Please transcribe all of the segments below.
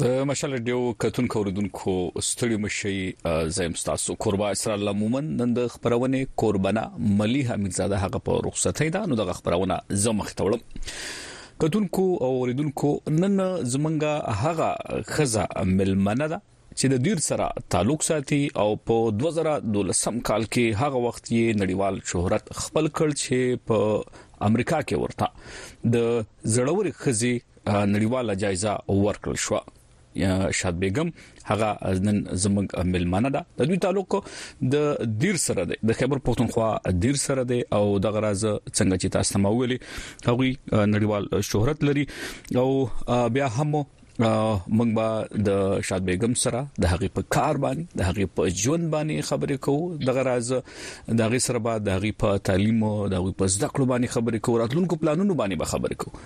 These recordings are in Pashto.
د مشال ډیو کتونکو اوریدونکو ستړي مشي زم تاسو قربا اسرا الله مومن نن د خبرونه قربانه ملي حمیدزاده هغه په رخصتۍ ده نو د خبرونه زمخ تولم کتونکو او اوریدونکو نن زمونږه هغه خزه ملمنه ده چې د دیر سره تعلق ساتي او په 2012 کال کې هغه وخت یې نړیوال شهرت خپل کړ چې په امریکا کې ورته د زړوري خزي نړیواله جایزه ورکړل شو شاد بیگم هغه نن زمنګ ملمانه ده د دوی تعلق د دیر سره ده د خیبر پښتونخوا دیر سره ده او د غراز څنګه چې تاسو ما ویلي هغه نړیوال شهرت لري او بیا هم موږ به د شاد بیگم سره د هغې په کار باندې د هغې په ژوند باندې خبرې کوو د غراز د هغې سره به د هغې په تعلیم او د هغې په زده کړو باندې خبرې کوو راتلونکو پلانونو باندې به خبرې کوو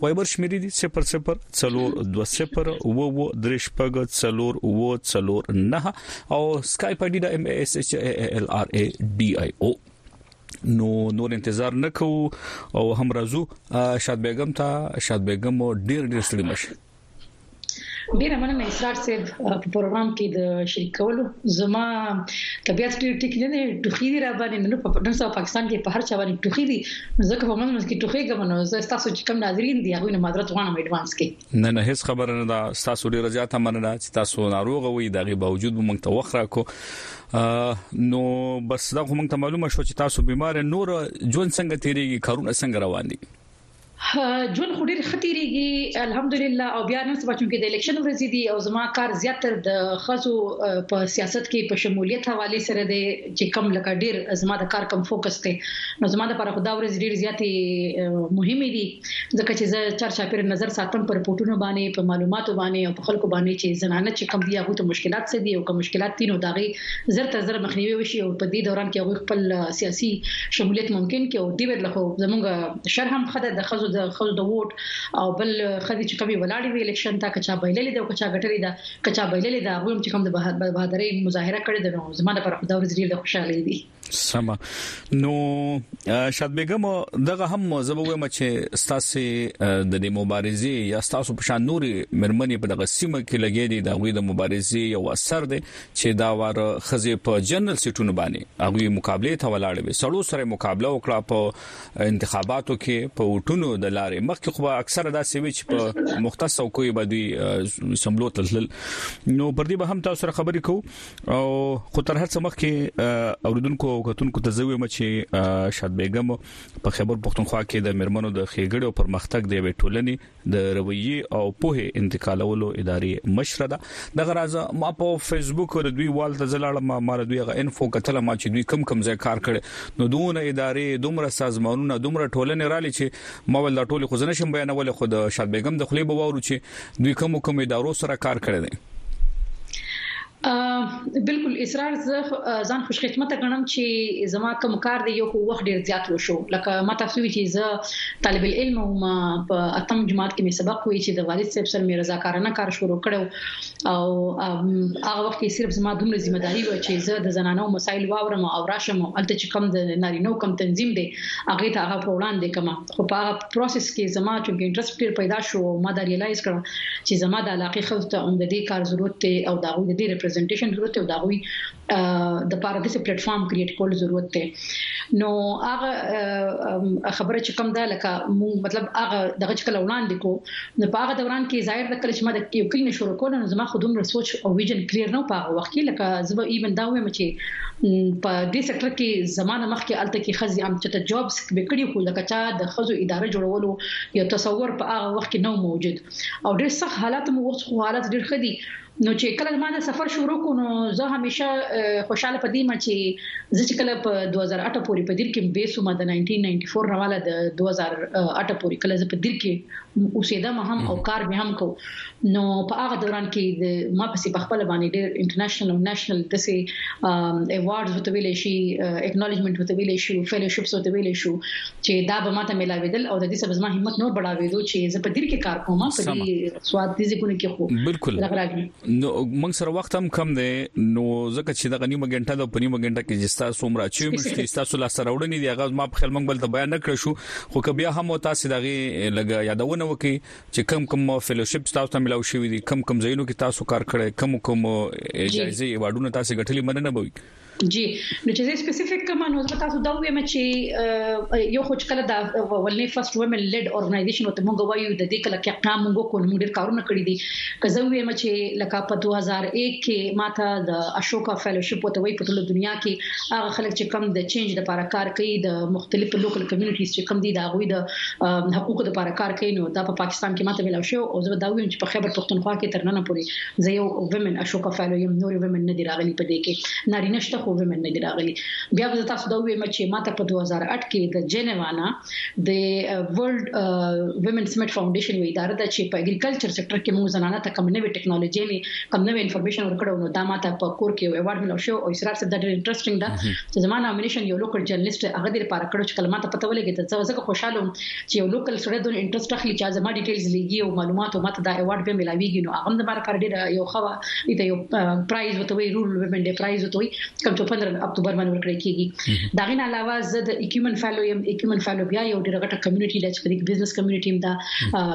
وایبر شمیرې دي 004020234049 او سکایپ اډي د ام اس ایچ ای ال ار ای ډي آی او نو نور انتظار نکو او هم راځو شاد بیگم ته شاد بیگم ډیر ډیر سړي مشه ډیره مننه اسرار صاحب په پروګرام کې د شریک کولو زما طبيعت ډیر ټیک نه دی ټوخی دی را باندې نو په نن سبا پاکستان کې په هر چا باندې ټوخی دی ځکه په منځ کې ټوخی کوم نو زه تاسو چې کوم ناظرین دی هغه نه معذرت غواړم اډوانس کې نه نه هیڅ خبره نه ده تاسو ډیر زیاته مننه چې تاسو ناروغ وي دغه باوجود موږ ته وخت راکو نو بس دا موږ ته معلومه شو چې تاسو بیمار نور ژوند څنګه تیریږي کارونه څنګه روان دي ژوند خو ډیر ښه تیریږي الحمدلله او بیا نن سبا چې د الیکشن ورځې دي او زما کار زیات تر د خزو په سیاست کې په شمولیت حواله سره دی چې کم لکه ډیر زما د کار کم فوکس دی نو زما د پر خدا ورځ ډیر زیات مهمه دي ځکه چې زه چار چاپیر نظر ساتم پر پټونو باندې په معلوماتو باندې او په خلکو باندې چې زنانه چې کم دي هغه ته مشکلات څه دي او کوم مشکلات دي نو دا غي زر تر زر مخنیوي وشي او په دې دوران کې هغه خپل سیاسي شمولیت ممکن کې او دی ورلخه زمونږ شر هم خده د خزو د خزو د ووټ او بل خدي چې کومي ولاړې وی الیکشن ته کچا بایللې د کچا غټلې ده کچا بایللې ده غویم چې کوم د بهادرې مظاهره کړې ده نو زموږ پر خدای ورځ ډیر د خوشاله دي سم نو شاد بیگم دغه هم زبو ویم چې ستاسو د دې مبارزې یا ستاسو په شان نوري مرمنې په دغه سیمه کې لګې دي د غوی د مبارزې یو اثر دی چې دا وار خزه په جنرال سیټونو باندې هغه مقابله ته ولاړ وي سړو سره مقابله وکړه په انتخاباتو کې په وټونو د لارې مخکې خو اکثره داسې وی چې په مختص او کوی به دوی سملو تلل نو پر دې به هم تاسو سره خبرې کوو او خو تر هر څه مخکې اوریدونکو او کتونکو ته زوی مچ شاد بیگم په خیبر پښتونخوا کې د مرمنو د خېګړې او پرمختګ دی وی ټولنې د رویې او پوهې انتقالولو ادارې مشره ده دغه راز ما په فیسبوک د دوی وال ته زلاړم ما د دوی غ انفو کتل ما چې دوی کم کم ځای کار کړي نو دونه ادارې دومره سازمانونه دومره ټولنې رالي چې ما ول ټول خو زنه شم بیانول خو د شاد بیگم د خلیب وورو چې دوی کم کم ادارو سره کار کړی دی بلکل اسرار زه ځان خوش قسمته ګڼم چې زما کوم کار دی یو خو وخت ډیر زیات وشو لکه ما تاسو وی چې زه طالب العلم او ما په اتم جماعت کې می سبق وی چې د والد صاحب سره می رضاکارانه کار شروع کړو او هغه وخت کې صرف زما دومره ذمہ داری و چې زه د زنانو مسایل واورم او راشم الته چې کوم د نارینه کوم تنظیم دی هغه ته هغه په وړاندې کوم خو په هغه پروسس کې زما چې انټرست ډیر پیدا شو او ما دا ریلایز کړ چې زما د علاقې خلکو ته هم د دې کار ضرورت دی او دا غوي د دې ریپرزینټیشن ضرورت دی او دا غوي د پاره د سي پلیټ فارم کریټ کول ضرورت دی نو هغه خبره چې کوم دا لکه مو مطلب هغه دغه چې کله وړاندې کو نو په هغه دوران کې ظاهر د کله چې ما د یو کلینه شروع کول نو زما خو دومره سوچ او ویژن کلیر نه په هغه وخت کې لکه زه به ایون دا وایم چې په دې سکتور کې زمانه مخ کې الته کې خزي هم چې جابس به کړی خو لکه چا د خزو اداره جوړولو یو تصور په هغه وخت کې نو موجود او ډېر سخت حالات مو وخت خو حالات ډېر خدي نو چې کله زما د سفر شروع کو نو زه همیشه خوشاله پدې ما چې زه چې کله په 2008 پورې په دیر کې به سومه د 1994 نواله د 2008 پورې کله زه په دیر کې اوسېدم هم او کار به هم کو نو په هغه دوران کې د ما پسې په خپل باندې ډېر انټرنیشنل او نېشنل د سي ایوارډز وته ویلې شي اکنالجمنت وته ویلې شي فیلوشپس وته ویلې شو چې دا به ماته ملاویدل او د دې سبب زما همت نور بڑاویدو چې زه په دیر کې کار کوم په دې سواد دي ځکونه کې خو بالکل نو موږ سره وخت هم کم دی نو ځکه چې دا غنیمه غنټه د پنیمه غنټه کې جستا سومرا چې مشته تاسو لا سره وړنی دی هغه ما په خپل منګل ته بیان نکړ شو خو که بیا هم تاسو دغه لګ یادونه وکي چې کم کم فیلوشپ تاسو ته ملاو شوې دي کم کم زینو کې تاسو کار کړی کم کم اجازه وادونه تاسو غټلې مننه بوي جی نو چې زه سپیسیفیک کوم نو زه تاسو دا وایم چې یو خو چې کله دا ولنې فرست وومن لیډ اورګنایزیشن ته موږ وایو د دې کله کې قام موږ کول موږ ډیر کارونه کړی دي که زه وایم چې لکه په 2001 کې ماته د اشوکا فیلوشپ ته وایي په ټول دنیا کې هغه خلک چې کم د چینج لپاره کار کوي د مختلفو لوکل کمیونټیز چې کم دي دا غوي د حقوقو لپاره کار کوي نو دا په پاکستان کې ماته ملو شو او زه دا وایم چې په خیبر پښتونخوا کې ترننه پوري زه یو ویمن اشوکا فالو یم نور ویمن نه دی راغلی په دې کې نارینه شته خو ویمن نه دی راغلی بیا به تاسو دا ویم چې ماته په 2008 کې د جنیوانا د ورلد ویمن سمټ فاونډیشن وی اداره ده چې په اګریکلچر سېکټر کې موږ زنانه ته کوم نوې ټکنالوژي می کوم نوې انفارمیشن ورکړو نو دا ماته په کور کې یو ایوارډ ملو شو او اسرار صاحب دا ډېر انټرېسټینګ ده چې زمانه نامینیشن یو لوکل جرنالست هغه د لپاره کړو چې کلمات پته ولګي ته ځکه خوشاله چې یو لوکل سره د انټرست اخلي چې زما ډیټیلز لګي او معلومات او ماته دا ایوارډ به ملاويږي نو هغه زما لپاره ډیر یو خو ایته یو پرایز وته وی رول ویمن ډی پرایز وته وی کوم چې 15 اکتوبر باندې ورکړی کیږي دا غین علاوه زه د اکیومن فالو یم اکیومن فالو بیا یو ډیر غټه کمیونټي د چې د بزنس کمیونټي دا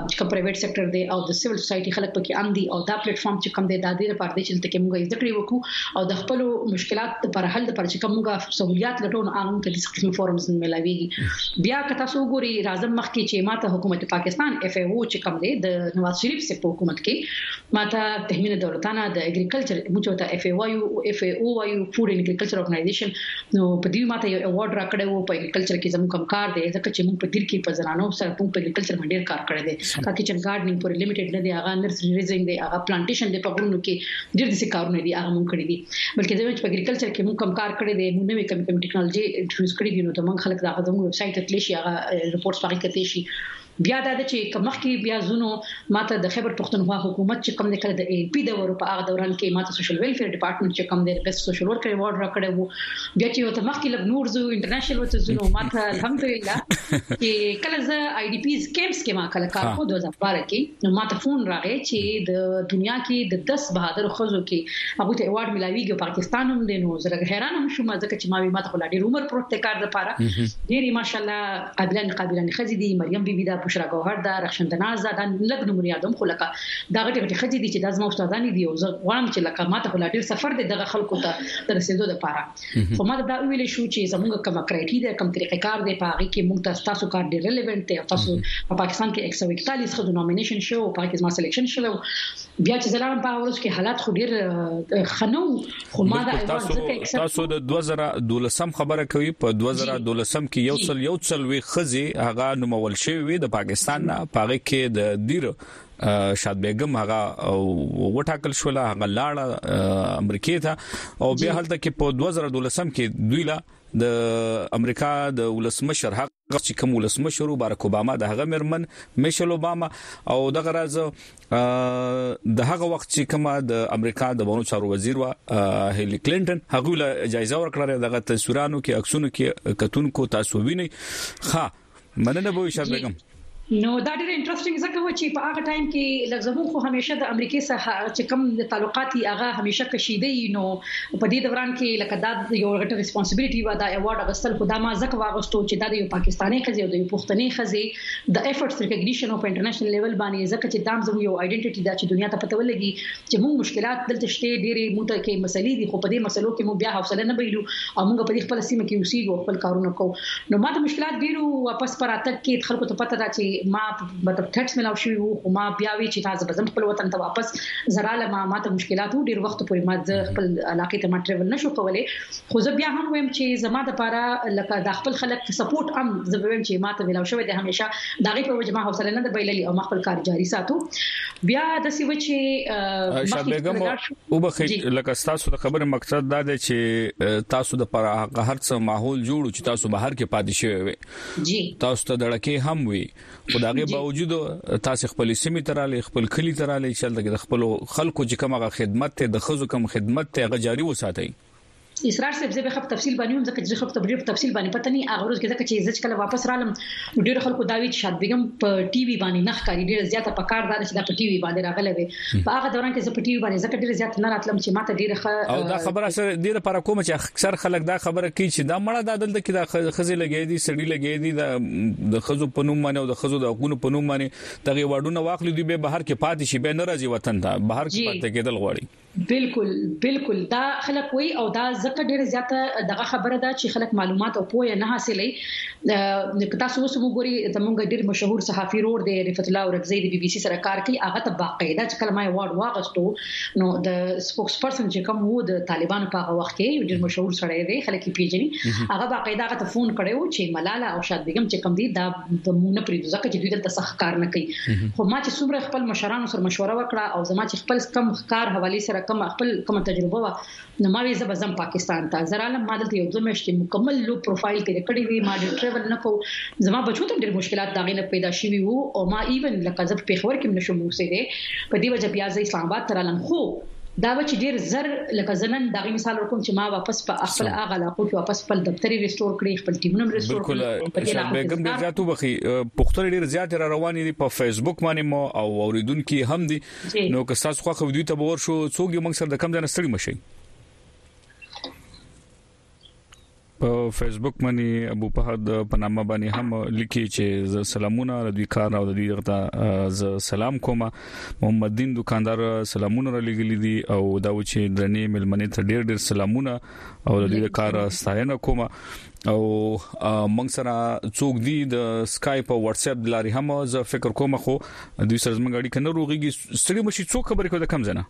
چې کوم پرایویټ سېکټر دی او د سیول سوسايټي خلک پکې ام دي او دا پلیټ فارم چې کوم دی دا د لپاره چې تل کې موږ زده کړې وکړو او د خپل مشکلات د پر حل لپاره چې کومه سہولیات لټون هغه ته د قسم فورمز ملاويږي بیا که تاسو وګورئ راځم مخکې چې ماته حکومت پاکستان اف ای او چې کوم دی د نواز شریف سي په حکومت کې ماته تهمینه دولتانه د اګریکلچر موږ ته اف ای وایو او اف ای او وایو فود اینډ اګریکلچر ارګنایزیشن نو په دې ماته یو ایوارډ راکړی وو په اګریکلچر کې زموږ کم کار دی ځکه چې موږ په دیر کې په زنانو سره په اګریکلچر باندې کار کړی دی تاکي چې ګارډنینګ پر لیمیټډ نه دی هغه نرسري ریزینګ دی هغه پلانټیشن دی په غرونو کې ډېر څه کارونه دي هغه مونږ کړی دي بلکې زموږ په اګریکلچر کې موږ کم کار کړی دی موږ نوې کم کم ټیکنالوژي انټروډوس کړې دي نو ته موږ خلک دا غوډه موږ ویب سټ ته تللی شي هغه رپورټس پاره کتلی شي بیا دا چې کمخ کې بیا زونو ماته د خیبر پښتونخوا حکومت چې کم نه کړ د ای پی د ورو په هغه دوران کې ماته سوشل ویلفیر ډپارټمنټ چې کم دی بیسټ سوشل ورکر ایوارډ راکړی وو بیا چې وته مخکې لګ نور زو انټرنیشنل وته زو نو ماته الحمدلله چې کله زه آی ډي پیز کیمپس کې ما کله کار کو 2012 کې نو ماته فون راغی چې د دنیا کې د 10 بهادر خزو کې هغه ته ایوارډ ملاویږي پاکستان هم دی نو زه حیران هم شوم ځکه چې ما وی ماته خلا ډیر عمر پروت دی کار لپاره ډیر ماشاالله قابلان قابلان خزي دي مریم بي بي دا بشرا ګوهر دا رخشند ناز دا لګ نمبر یادوم خو لکه دا غټي غټي خزي دي چې د زما استادانی دي او زه غواړم چې لکه ماته خلا ډیر سفر دی دغه خلکو ته تر رسیدو لپاره خو موږ دا ویل شو چې زموږ کومه کرایټی ده کوم طریقې کار دی په هغه کې موږ تاسو تاسو کار ډیر ریلیونټ دی تاسو په پاکستان کې 141 خدو نومینیشن شو او پاکستان ما سلیکشن شو بیا چې زلام په اورس کې حالات خو ډیر خنو خو ما دا تاسو تاسو د 2012 خبره کوي په 2012 کې یو څل یو څل وی خزي هغه نومول شوی د پاکستان نه پاره کې د دیر شاد بیگم هغه وټاکل شو لا هغه لاړه امریکای ته او بیا هلته کې په 2012 کې دوی لا د امریکا د ولسمشر حق چې کوم ولسمشر بارک اوباما د هغه مرمن میشل اوباما او د غراز د هغه وخت چې کومه د امریکا د بونو چارو وزیر و هیلی کلینټن هغه له جایزه ورکړه دغه تصویرانو کې عکسونو کې کتونکو تاسو ویني ښه مننه بوشا بیګم نو دا ډېر انټرېسټینګ ځکه و چې په هغه ټایم کې لږ زموږ خو همیشه د امریکای سره چې کوم تعلقات یې هغه همیشه کشیدي نو په دې دوران کې لکه دا یو غټه ریسپانسیبিলিټي و دا ایوارډ اغستل خدا ما ځکه واغستو چې دا د یو پاکستاني خزي او د یو پښتني خزي د ایفورټس ریکګنیشن او په انټرنیشنل لیول باندې ځکه چې دا زموږ یو ائیډنټیټي دا چې دنیا ته پته ولګي چې موږ مشکلات دلته شته ډېری موږ ته کې مسلې دي خو په دې مسلو کې موږ بیا حوصله نه بایلو او موږ په دې خپل سیمه کې اوسېږو خپل کارونه کوو نو ماته مشکلات ډېرو واپس پر اتک کې خلکو ته پته ده چې ما مطلب ټټس ملاو شوی وو خو ما بیا وی چې تاسو بزم خپل وطن ته واپس زراله ما ماته مشکلات ډېر وخت پورې ما خپل علاقې ته ما ټریول نشو کولای خو زه بیا هم ویم چې زما د پاره لکه د خپل خلک سپورټ هم زه ویم چې ماته ویلاو شوې ده همیشه دا غي په وجه ما حوصله نه بایللی او ما خپل کار جاری ساتو بیا د سیو چې شابېګم او بخې لکه تاسو د خبره مقصد دا دی چې تاسو د پر هر څه ماحول جوړ چې تاسو بهر کې پاتې شوی وي تاسو ته دړکه هم وي خو دا غي باوجود تاسو خپل سیمه تراله خپل کلی تراله چې دغه خپل خلکو چې کومه خدمت ته د خزو کوم خدمت ته غجاري وساتي اسرار صاحب زه به خپ تفصیل باندې هم ځکه چې خپ ته ډیر تفصیل باندې پته نه هغه ورځ کې ځکه چې زه کله واپس رالم ډیر خلکو دا وی چې شاد بیگم په ټي وي باندې نخ کاری ډیر زیاته په کار دار چې دا په ټي وي باندې راغله وي په هغه دوران کې زه په ټي وي باندې ځکه ډیر زیات نه راتلم چې ماته ډیر ښه او دا خبره سره ډیر پر کوم چې اکثر خلک دا خبره کوي چې دا مړه د عدالت کې د خزې لګې دي سړی لګې دي د خزو په نوم باندې او د خزو د حقوقو په نوم باندې دغه وډونه واخلي دوی به بهر کې پاتې شي به ناراضي وطن ته بهر کې پاتې کېدل غواړي بالکل بالکل دا خلک وای او دا زکه ډیره زیاته دغه خبره ده چې خلک معلومات او پوهه نه حاصلې تاسو اوس وګورئ زمونږ ډیر مشهور صحافي رور دی رفعت الله اورکزی د بي بي سي سره کار کوي هغه ته باقاعده چې کلمه وارد واغستو نو د سپوکس پرسن چې کوم وو د طالبانو په هغه وخت کې ډیر مشهور سړی دی خلک یې پیژني هغه باقاعده هغه ته فون کړو چې ملاله او شاد بیگم چې کوم دي دا د مونږ پرې ځکه چې دوی دلته سخت کار نه کوي خو ما چې څومره خپل مشرانو سره مشوره وکړه او زما چې خپل کم کار حواله سره کم خپل کوم تجربه و نو ما وی زه به ځم پاکستان ته زرالم ما دلته یو دوه میاشتې مکمل لو پروفایل تیر کړی وی ما ډیر ټریول نه کو زما بچو ته ډیر مشکلات داغې نه پیدا شوی وو او ما ایون لکه زه په پیښور کې نشم اوسیدی په دې وجه بیا زه اسلام آباد ته رالم خو دا و چې ډیر زر لکه زنن دغه مثال ورکوم چې ما واپس په خپل هغه علاقو کې واپس خپل دفتر ریسټور کړی خپل ټیمونه ریسټور کړی په دې بیگم ډیر زیات وبخي پښتون ډیر زیات را روان دي په فیسبوک باندې مو او اوریدونکو هم دي نو که تاسو خوښه ویډیو ته باور شو څوک یې موږ سره د کم ځای نه ستړي مشي په فیسبوک باندې ابو فهد په نامه باندې هم لیکي چې ز سلامونه د دوی کار او د دوی غته ز سلام کوم محمد دین دکاندار سلامونه را لګلې دي او دا و چې درنې ملمنې ته ډېر ډېر سلامونه او د دوی کار ستاینه کوم او موږ سره څوک دی د اسکایپ او واتس اپ لاري هم زه فکر کوم خو دوی سره زموږ اړیکه نه روغيږي سړي مشي څوک خبرې کوي د کم زنه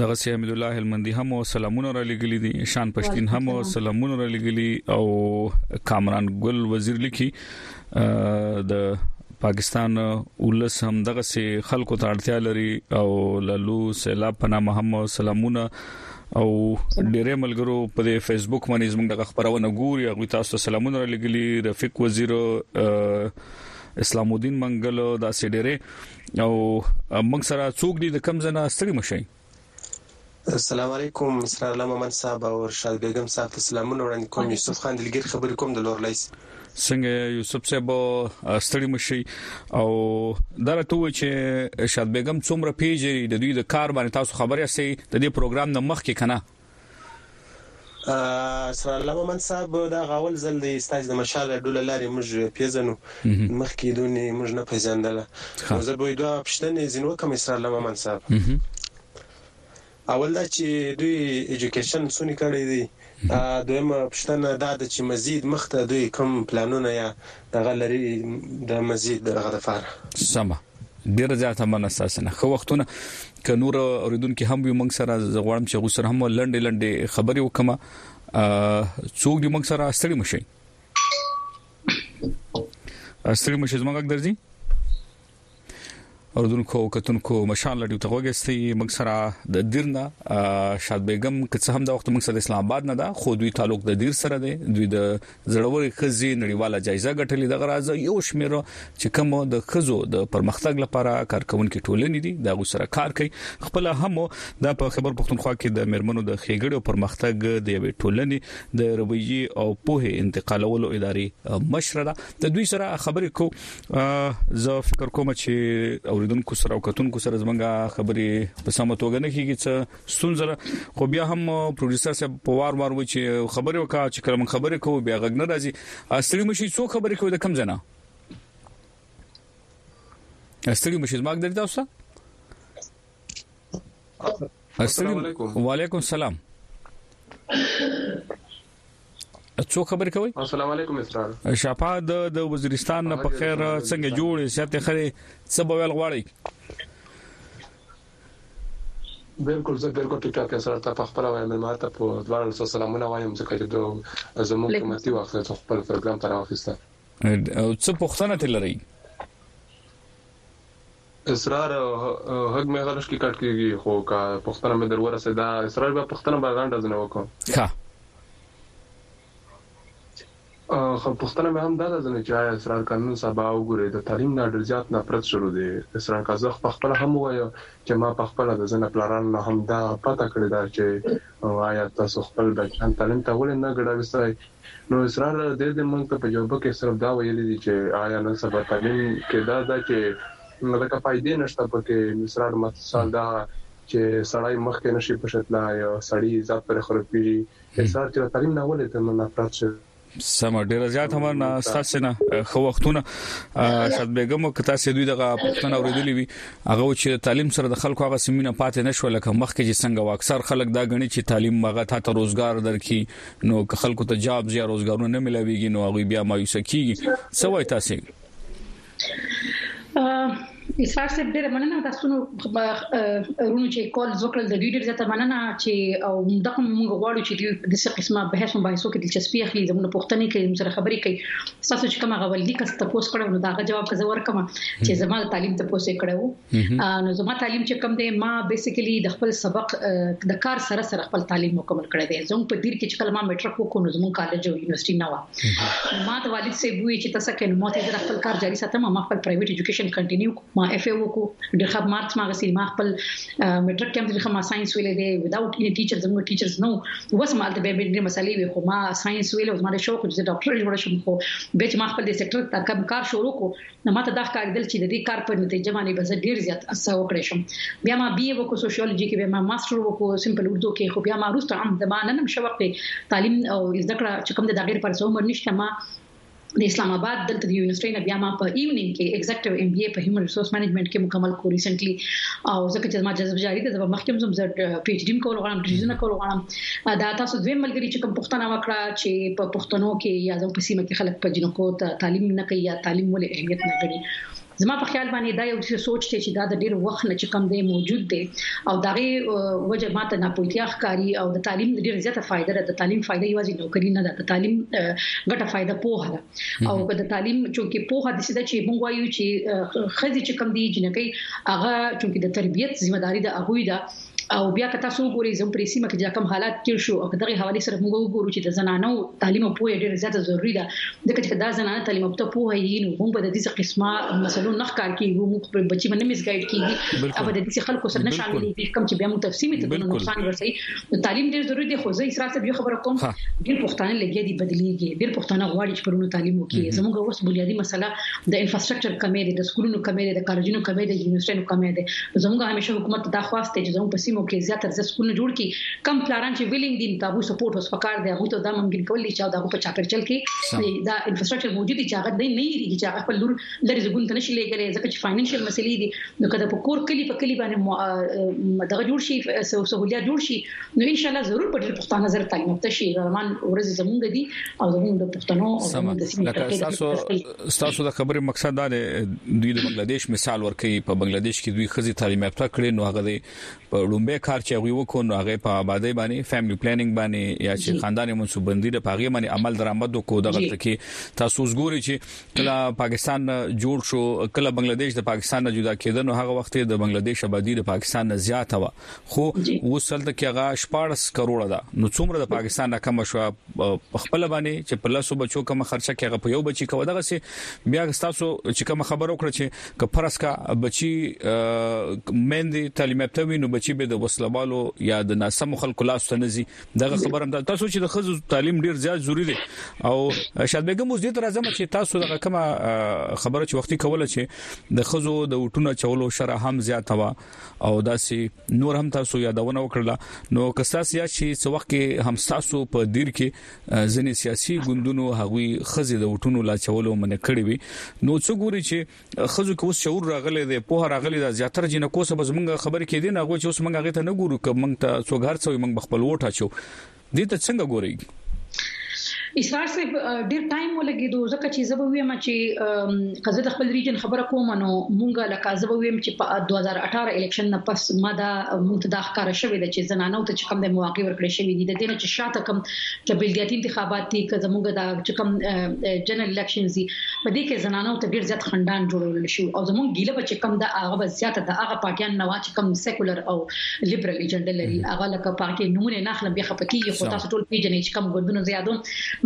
دغه سي حمید الله هلمندي هم سلامونه را لګلي دي شان پښتين هم سلامونه را لګلي او کامران ګل وزیر لیکي د پاکستان ولس هم دغه سي خلکو ته اړتیا لري او لالو سیلاب پنامه هم سلامونه او ډیره ملګرو په فیسبوک باندې زموږ د خبرونه ګوري او تاسو ته سلامونه را لګلی رفیق وزیر اسلام الدین منګل دا سیډره او موږ سره څوک دي د کم زنه ستړي مشي السلام علیکم اسرار الله محمد صاحب او ارشاد بیگم صاحب ته سلامونه وړاندې کوم یوسف خان دلګیر خبرې کوم د لورلیس څنګه یوسف صاحب ستړي مشي او دا راته و چې شاد بیگم څومره پیژې د دوی د کار باندې تاسو خبرې سي د دې پروګرام نه مخ کې کنه سره الله محمد صاحب دا غاول زل دی ستاسو د مشال رډو لارې موږ پیژنو مخکې دونې موږ نه پیژندل زه به دوه پښتنې زینو کوم سره الله محمد صاحب اول دا چی دوی ایجوکیشن څونی کړی دی دویمه پوښتنه دا ده چی مزید مخته دوی کوم پلانونه یا دغه لری د مزید دغه لپاره. سمه ډیره زیاته مننه ستاسو نه ښه وختونه که نور اوریدونکي هم وي موږ سره زه غواړم چې هغوی سره هم لنډې لنډې خبرې وکم څوک دې موږ سره ستړي مشي ستړي مشي زموږ غږ درځي اوردونکو کتونکو مشال لډیو ته وګستي موږ سره د دیرنا شاد بیگم که څه هم د وخت موږ سره اسلام آباد نه ده خو دوی تعلق د دیر سره دی دوی د زړوري خزي نړیواله جایزه ګټلې د غراز یو شمیر چې کوم د خزو د پرمختګ لپاره کارکونکو ټولنې دي د غو سره کار کوي خپل هم د په خبر پښتونخوا کې د مرمنو د خېګړو پرمختګ د یوې ټولنې د رویي او پوهه انتقالولو ادارې مشره ده د دوی سره خبرې کو زه فکر کوم چې اوریدونکو سره او کتونکو سره زمونږه خبرې په سم توګه نه کیږي چې سنځره خو بیا هم پروډوسر صاحب په وار وار و چې خبرې وکا چې کلم خبرې کوو بیا غږ نه راځي اصلي مشي څو خبرې کوي د کم زنه اصلي مشي زماګ درته تاسو السلام علیکم وعلیکم السلام څو خبر کوي السلام علیکم اسرار شفا د د وزیرستان نه په خیر څنګه جوړې سیات خره څه بویل غواړي بالکل زه بالکل ټیک ټاک سره ته په خپل وایم ما ته په دواړو سره سلامونه وایم ځکه چې دوه زموږ قیمتي وخت ته خپل پروګرام پر واخیسته او څه پوښتنه تل لري اسرار غږ مې غلش کې کټ کیږي خو کا پښتنه مې در ورسې دا اسرار بیا پښتنه به غانډه ځنه وکم ښه خو پښتنه مې هم دا ده ځنه چې آیا اسرار قانون سبا وګوري د تعلیم نه ډیر زیات نفرت شروع دی اسرار کازخ په خپل هم وایو چې ما په خپل د ځنه پلاران نه هم دا پته کړی دا چې آیا تاسو خپل بچان تعلیم ته ولې نه ګډاوي سره نو اسرار دې دې مونږ ته په جوبه کې صرف دا ویلي دي چې آیا نن سبا تعلیم کې دا ده چې لکه فایدې نشته په کې اسرار مثال دا چې سړی مخ کې نشي پښتلا یا سړی عزت پر خرابېږي اسرار چې تعلیم نه ولې ته نفرت شي سم ډیر زیات هم نه تاسو نه خو وختونه شاد بیگم که تاسو دوی دغه پښتنه اوریدلې وي هغه چې تعلیم سره د خلکو هغه سیمینه پاتې نشو لکه مخکې چې څنګه واکثر خلک دا غني چې تعلیم مغه ته روزګار درکې نو که خلکو ته جابز یا روزګارونه نه ملاويږي نو هغه بیا مایوسه کیږي څه وای تاسو اسفار صاحب ډیره مننه تاسو نو رونو چې کال وکړل د ډیډر زته مننه چې او دغه موږ غواړو چې د څه قسمه بحث او بحثو کې دلچسپي اخلي زموږ پښتني کې موږ سره خبرې کوي تاسو چې کومه غولګي کس تاسو کړو نو دا غوښتنه جواب کزور کوم چې زموږ تعلیم ته پوسې کړو نو زما تعلیم چې کوم دی ما بیسیکلی د خپل سبق د کار سره سره خپل تعلیم مکمل کړی دی زموږ په دیر کې چې کله ما میټرک وکړو نو زموږ کالج او یونیورسيټي نه و ما د والد سه بوې چې تاسو کې نو ماته د خپل کار جاري ساتم ما خپل پرایویټ اډوকেশন کنټینیو ما اف ای وکړو د خب مارچ ما غسیل ما خپل میټرک کې هم د ما ساينس ویلې دی وداوت ان ټیچر زموږ ټیچرز نو وس مال ته به ډېر مسالې وي خو ما ساينس ویلې او زما د شوق چې ډاکټر جوړ شم خو به چې ما خپل د سېکټر تکم کار شروع کو نو ماته دا ښکاریدل چې د دې کار په نتیجه باندې به زه ډیر زیات څه وکړی شم بیا ما بي وکړو سوشیولوژي کې بیا ما ماستر وکړو سمپل اردو کې خو بیا ما روسته هم زما نن هم شوق دی تعلیم او زده کړه چې کوم د غیر پر څو عمر نشته ما د اسلام آباد دلته د یونیورسيټي نه بیا ما په ایوننګ کې ایگزیکټیو ایم بي اي په هیومن ریسورس مینجمنټ کې مکمل کو ریسنټلی او ځکه چې ما جذب جاری ده زما مخکې هم زه پی ایچ ډی کول غواړم ډیزاین کول غواړم دا تاسو دوی ملګری چې کوم پښتنه وکړه چې په پښتنو کې یا زموږ په سیمه کې خلک په جنکو ته تعلیم نه کوي یا تعلیم ولې اهمیت نه کوي زما په خیال باندې دا یو څه سوچ دی چې دا د ډیر وخت نه چې کم دی موجود دی او دا غي وجه ماته ناپوهتیا ښکاری او د تعلیم ډیر زیاته فائدہ ده د تعلیم فائدہ یوازې نوکری نه ده د تعلیم ګټه فائدہ پوه ده او د تعلیم چونکی پوه د سده چې موږ وایو چې خځې چې کم دی جنکې هغه چونکی د تربيت ذمہ داری د هغه ده او بیا که تاسو وګورئ زموږ په سیمه کې چې کوم حالات تیر شو او په دغه حواله سره موږ وګورو چې د زنانو تعلیم او پوهه ډیره زیاته ضروری ده ځکه چې دا زنانه تعلیم او پوهه یې نو موږ به د دې قسمه مسلو نخ کار کیږي موږ خپل بچی باندې مس ګایډ کیږي او د دې خلکو سره نه شامل دي کوم چې بیا موږ تفصیل ته د نقصان ورسي تعلیم ډیر ضروری دی خو زه اسراف ته یو خبره کوم ډیر پښتانه لګیا دي بدلیږي ډیر پښتانه غواړي چې پرونو تعلیم وکړي زموږ اوس بنیادی مسله د انفراستراکچر کمی دی د سکولونو کمی دی د کالجونو کمی دی د یونیورسيټو کمی دی زموږ همیشه حکومت ته دا خواست دی چې زموږ په سیمو کې زیات ارزښت سکولونه جوړ کړي کم پلاران چې ویلینګ دي دا هو سپورټ اوس پکار دی هغه ته دا ممکن کول دي چې دا په چاپیرچل کې دا انفراستراکچر موجود دي چې هغه نه یری چې هغه خپل لور لري زګون ته نشي لګلې ځکه چې فاینانشل مسلې دي نو کله په کور کلی په کلی باندې دغه جوړ شي سہولیات جوړ شي نو ان شاء الله ضرور په پښتانه زر تعلیم ته شي روان ورځ زمونږ دي او زمونږ د پښتنو او د سیمې ستاسو د خبرې مقصد دا دی دوی د بنگلاديش مثال ورکړي په بنگلاديش کې دوی خزي تعلیم یافته کړي نو هغه دی په لومبه کار چې غوي وکړو نو هغه په آبادی باندې فیملی پلانینګ باندې یا چې خاندان منصوبندی د پاغي باندې عمل درآمد وکړو دغه تکي تاسو زګوري چې کله پاکستان جوړ شو کله بنگلاديش د پاکستان نه جدا کېدنو هغه وخت د بنگلاديش آبادی د پاکستان نه زیاته و خو اوس هلته کې هغه 14 کروڑه ده نو څومره د پاکستان رقم شو خپل باندې چې په لاسو بچو کوم خرچه کې هغه په یو بچي کو دغه سي بیا تاسو چې کوم خبرو کړ چې ک فرض کا بچي مندې تعلیم یافته وي نو بچي به د وسلوالو یا د ناسم خلکو لاس ته نزي دغه خبر هم تاسو چې د خزو تعلیم ډیر زیات ضروری دی او شاد بیگم اوس دې تر ازمه چې تاسو دغه کوم خبره چې وختي کوله چې د خزو د وټونه چولو شرح هم زیات وا او داسې نور هم تاسو یادونه وکړه نو که تاسو یا شي څو وخت کې هم تاسو په دیر کې ځنې سیاسي ګوندونو هغوی خزي د وټونو لا چولو من کړی وي نو څو ګوري چې خزو کې اوس شعور راغلی دی په هر راغلی دا زیاتره جنکو سبز مونږ خبر کې دي نه غو چې اوس مونږ هغه ته نه ګورو کوم ته څو غر څو مونږ خپل وټا چو دې ته څنګه ګورئ؟ اسرار صاحب ډیر ټایم ولګیدو ځکه چې زه به ویم چې قزه د خپل ریجن خبره کوم نو مونږه لکه زه به ویم چې په 2018 الیکشن نه پس ما دا مونږ دا ښکار شوې د چې زنانو ته چې کم د مواقع ورکړې شوې دي د دې نه چې شاته کم چې بلګیاتي انتخابات دي که زمونږ دا چې کم جنرال الیکشن دي په دې کې زنانو ته ډیر زیات خندان جوړول شي او زمونږ ګیله به چې کم دا هغه زیاته د هغه پارټیان نه کوم سیکولر او لیبرل ایجنډا لري هغه لکه پاکي نمونه نه اخلم بیا خپکی خو تاسو ټول پیژنئ چې کوم ګوندونه زیادو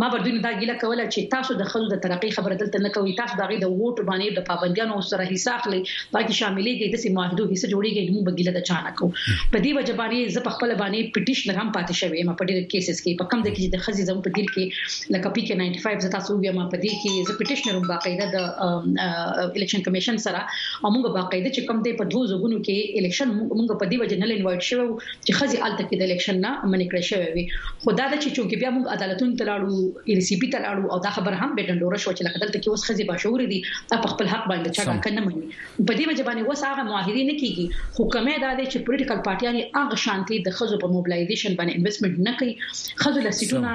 ما پر دوی دا ګیله کوله چې تاسو د خلکو د ترقی خبره دلته نه کوي تاسو دا غي د ووټ باندې د پابندیانو سره حصہ اخلي پاکي شاملېږي د سیمه واحدو حصہ جوړیږي نو بګیله د چانه کو په دې وجه باندې زه په خپل باندې پټیشنر هم پاتې شوی ما په ډېر کیسز کې په کم د کې د خزي زم په ډیر کې لکه پی کې 95 زتا سو بیا ما په دې کې زه پټیشنر هم باقاعده د الیکشن کمیشن سره او موږ باقاعده چې کوم دی په دوه زګونو کې الیکشن موږ په دې وجه نه لینوایټ شوو چې خزي الته کې د الیکشن نه منې کړې شوې وي خو دا چې چونکې بیا موږ عدالتونو ته لاړو ال سی پی ته لاړو او دا خبر هم به ډنډوره شو چې لکه دلته کې اوس خزي باشعور دي په خپل حق باندې چا ډاکه نه مني په دې وجه باندې وسه هغه معاهده نه کیږي خو کمه دا چې پولیټیکل پارټیانې هغه شانتي د خزو په موبلایزیشن باندې انویسټمنټ نه کوي خځو له سیټونه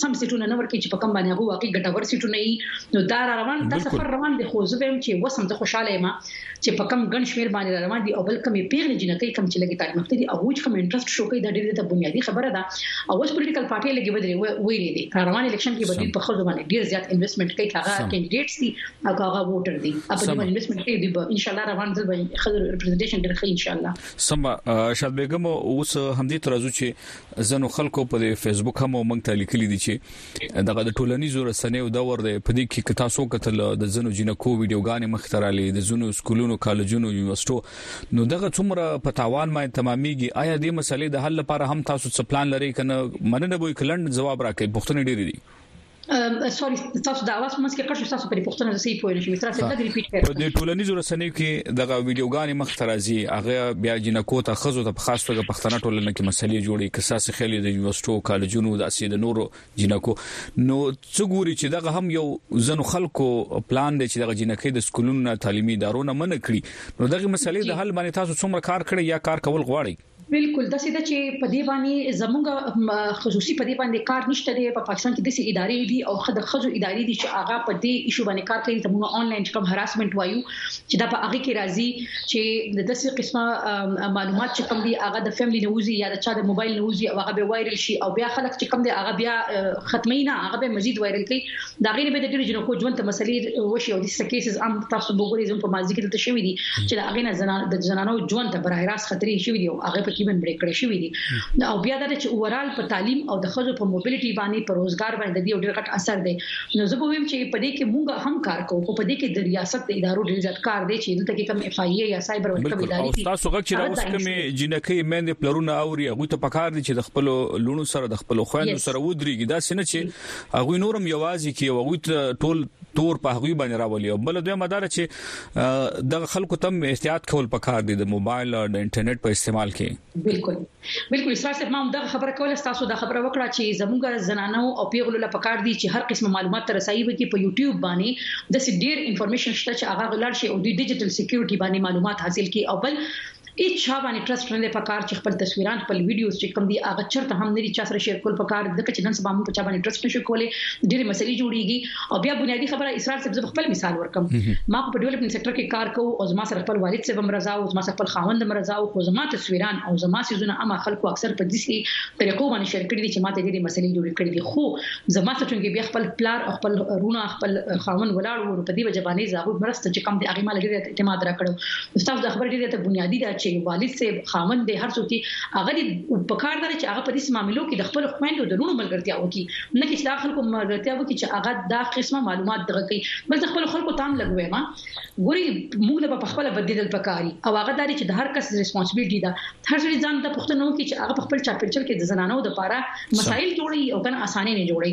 سم سیټونه نه ورکړي چې په کوم باندې هغه واقعي ګټور سیټونه یي نو دا روان دا سفر روان دي خو زه ویم چې وسم زه خوشاله یم چې په کوم ګڼ شمیر باندې روان دي او بل کومې پیغلې جنکې کوم چې لګي تعلیم ته دي او چې کوم انټرست شو کوي دا ډیره ته بنیادی خبره ده او اوس پولیټیکل پارټي لګي ودرې ویلې دي روان الیکشن کې بدی په خځو باندې ډیر زیات انویسټمنټ کوي هغه کینډیډیټس دي او هغه ووټر دي په دې باندې انویسټمنټ کوي دی ان شاء الله روان ځل به خځو ریپرزنټیشن ډیر ښه ان شاء الله سم شاد بیگم اوس همدې ترازو چې ځنو خلکو په فیسبوک هم موږ ته لیکلي دي چې دغه د ټولنیزو رسنیو دور دی په دې کې که تاسو کتل د ځنو جنکو ویډیوګانې مخترالي د ځنو سکولونو کالجونو یونیورسيټو نو دغه څومره په تاوان باندې تمامېږي آیا دې مسلې د حل لپاره هم تاسو څه پلان لرئ کنه مننه به کلند جواب راکړئ پښتنې ډېری دي سوري تاسو دا واس مونږ کې کښ تاسو پرې پښتنه د سي پوهې نشم تاسو دا ریپیټ کړئ په دې ټولنیزو رسنیو کې دغه ویډیوګانې مخ ترازی هغه بیا جنکو ته خزو ته په خاص توګه پښتنه ټولنه کې مسلې جوړي کساس خېلې د یونیورسيټو کالجونو د اسید نورو جنکو نو څو ګوري چې دغه هم یو زنو خلکو پلان دی چې دغه جنکې د سکولونو تعلیمي ادارو نه منکړي نو دغه مسلې د حل باندې تاسو څومره کار کړی یا کار کول غواړي بلکل داسې ده چې په دې باندې زموږ خصوصي په دې باندې کار نشته دی په پاکستان کې د سي ادارې دي او خد خزو ادارې دي چې هغه په دې ایشو باندې کار کوي زموږ آنلاین کوم هراسمنت وایو چې دا په هغه کې راځي چې د داسې قسمه معلومات چې کوم دي هغه د فیملی نوزي یا د چا د موبایل نوزي او هغه به وایرل شي او بیا خلک چې کوم دي هغه بیا ختمي نه هغه به مزید وایرل کوي دا غیر به د ډیرو جنکو ژوند ته مسلې وشي او د سکیسز عام تاسو وګورئ زموږ په مازی کې دلته شوې دي چې دا غینه زنان د زنانو ژوند ته برای راست خطرې شوې دي او هغه په کې باندې بریک کړې شوې دي او بیا دا چې اورال په تعلیم او د خزو په موبیلیټي باندې پر روزګار باندې د دې ډیر غټ اثر دی نو زه به ویم چې په دې کې موږ هم کار کوو خو په دې کې د ریاست د ادارو ډیر زیات کار دی چې دلته کې کوم اف آی یا سایبر ورکړه ادارې دي تاسو غږ چې راوس کومې جنکې مېندې پلرونه او هغه ته پکار دي چې د خپل لونو سره د خپل خويندو سره ودرېږي دا سینه چې هغوی نورم یوازې کې هغوی ټول تور په هغوی باندې راولي او بل دوی مدار چې د خلکو تم احتیاط کول پکار دي د موبایل او د انټرنیټ په استعمال کې بالکل بالکل اسراء صاحب ما هم دا خبره کوله تاسو دا خبره وکړه چې زموږ زنانو او پیغلو لپاره پکار دي چې هر قسم معلومات تر رسایي وکړي په یوټیوب باندې د ډیر انفارمیشن شته چې هغه غلار شي او د ډیجیټل سکیورټي باندې معلومات حاصل کړي او بل هیڅ چا باندې ټرسټ نه دی پکار چې خپل تصویران خپل ویډیوز چې کوم دي هغه چرته هم نری چا سره شیر کول پکار ځکه چې نن سبا موږ په چا باندې ټرسټ نشو کولای ډېر مسلې جوړیږي او بیا بنیادی خبره اسرار صاحب خپل مثال ورکم ما په ډیولپمنټ سېکټر کې کار کوو او زما سره خپل والد صاحب مرزا او زما سره خپل خاوند مرزا او خو زما تصویران او زما سيزونه اما خلکو اکثر په دسي طریقو باندې شیر کړی دي چې ماته ډېر مسلې جوړې کړې دي خو زما څه چې بیا خپل پلار خپل رونه خپل خاوند ولاړ وو په دې وجه باندې زاغو مرسته چې کم دي هغه مال ډېر اعتماد راکړو استاد د خبر ډیره ته بنیادی دا چې والد سه خاوند دی هر څوک هغه دی په کار دار چې هغه په دې معاملو کې د خپل خويندو د رونو ملګرتیا وکي نه کې دا خلکو ملګرتیا وکي چې هغه دا قسمه معلومات دغه کوي بس خپل خلکو تام لګوي ما ګوري موږ له په خپل بدلیدل پکاري او هغه داري چې د هر کس ریسپانسیبিলিټي ده هر ځای ځان د پښتنو کې چې هغه خپل چاپیرچل کې د زنانو د پاره مسائل جوړي او کنه اسانه نه جوړي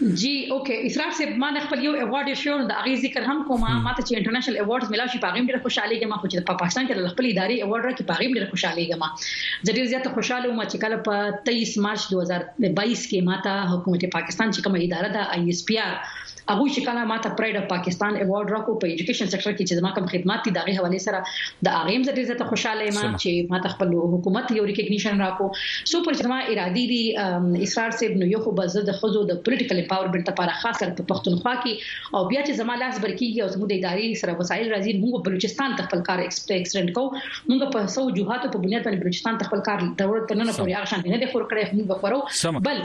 جی اوکه اسراف صاحب ما نه خپل یو ایوارډ یې شو نو د هغه ذکر هم کوم ما ته چې انټرنیشنل ایوارډز ملاو شي پاغیم ډیر خوشاله ګم خو چې په پاکستان کې د خپل ادارې ایوارډ راکې پاغیم ډیر خوشاله ګم زه ډیر زیات خوشاله وم چې کله په 23 مارچ 2022 کې ما ته حکومت پاکستان چې کومه اداره ده آی ایس پی آر هغه چې کله ما ته پرایډ اف پاکستان ایوارډ راکو په ایجوکیشن سېکټر کې چې زما کوم خدمات دي دغه حواله سره د هغه هم زه ته خوشاله یم چې ما ته خپل حکومت یو ریکګنیشن راکو سو پر جما ارادي دي اسرار صاحب نو یو خو به زه د خزو د پولیټیکل امپاورمنت لپاره خاص کر په پښتونخوا کې او بیا چې زما لاس برکیږي او زموږ د ادارې سره وسایل راځي موږ بلوچستان ته خپل کار ایکسټند کو موږ په سو جوهاتو په بنیاد باندې بلوچستان ته خپل کار ضرورت نه نه پوري هغه شان نه د خور کړې موږ خورو بل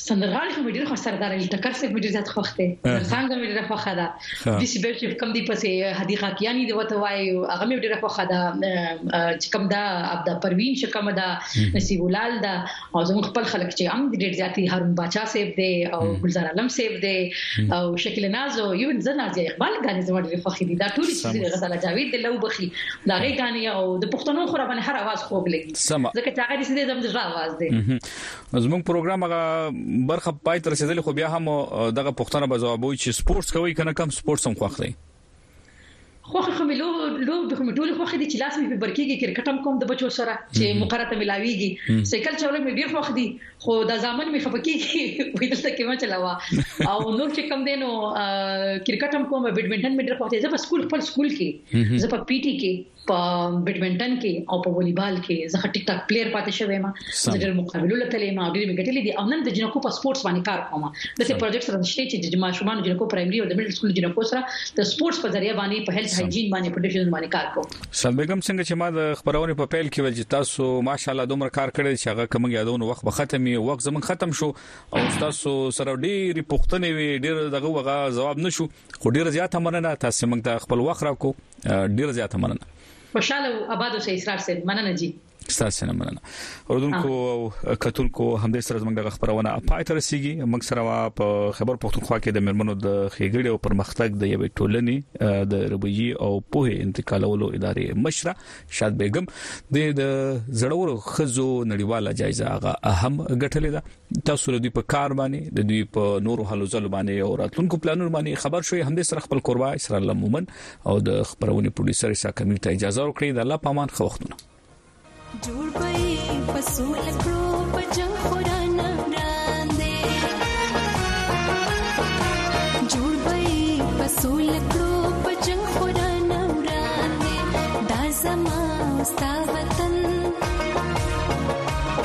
سندرغاړي خو ډیر خوښ سردار علي ټکر صاحب ډیر زیات خوښ دی څنګه مې ډیر خوښه ده د سی بیل چې کم دی پسې هدي خاکیانی دی وته وای هغه مې ډیر خوښه ده چې کم دا عبد پروین شکم ده نسی ولال ده او زموږ خپل خلک چې هم ډیر زیات هارون بچا صاحب دی او ګلزار عالم صاحب دی او شکل ناز او یو ځنا چې اقبال غانې زما ډیر خوښ دي دا ټول چې غزل جاوید دی لو بخي دا غي غانې او د پښتنو خو را باندې هر आवाज خوګ لګي ځکه چې هغه دې زموږ د اواز دی زموږ پروګرام هغه برخه پای تر رسیدلې خو بیا هم دغه پښتنه به جوابوي چې سپورتس کوي کنه کم سپورتس هم خوښ دی خوخه خمه لو لو د خمه ټول خوخه دي چې لاس مې په برکیږي کرکټ هم کوم د بچو سره چې مقرره ته ملاويږي سایکل چلول مې ډیر خوخ دي خو د ځامن مې خپکیږي وې دلته کې ما چلاوا او نور چې کم دینو کرکټ هم کوم بیډمنټن مې ډیر خوخ دي زه په سکول خپل سکول کې زه په پی ټی کې په بیډمنټن کې او په والیبال کې زه ټیک ټاک پلیئر پاتې شوم زه ډېر مقابلو لته لیم او ډېر مګټلې دي او نن د جنکو په سپورتس باندې کار کوم د دې پروجیکټ سره نشته چې د ماشومان جنکو پرایمري او د میډل سکول جنکو سره د سپورتس په ذریعہ باندې په هیلث هایجین باندې په ډیشن باندې کار کوم سم بیگم څنګه چې ما د خبرونه په پیل کې ول چې تاسو ماشاالله دومره کار کړی چې هغه کوم یادونه وخت به ختمي وخت زمون ختم شو او تاسو سره ډېری پښتنې وي ډېر دغه وغه جواب نشو خو ډېر زیات مننه تاسو موږ ته خپل وخت راکو ډیر زیاته مننه خوشاله او آباد اوسئ اسرار صاحب مننه جی ستاسو نه مننه اوردونکو او کتونکو همدې سره زموږ د خبرونه پای ته رسیدي موږ سره په خبر پښتونخوا کې د مرمنو د خېګړې او پرمختګ د یوې ټولنې د ربوي او په انتقالولو ادارې مشره شاد بیگم د زړورو خزو نړیواله جایزه هغه اهم غټلې ده تاسو له دوی په کار باندې د دوی په نورو هلو ځلو باندې او راتلونکو پلانونو باندې خبر شوي همدې سره خپل کوربه اسرائیل مومن او د خبرونې پروډوسر اسا کمیر ته اجازه ورکړي د الله پامان خو وختونه جوړ پي فصول کړو په جنگ قران ګران دي جوړ پي فصول کړو په جنگ قران ګران دي دا زما استاد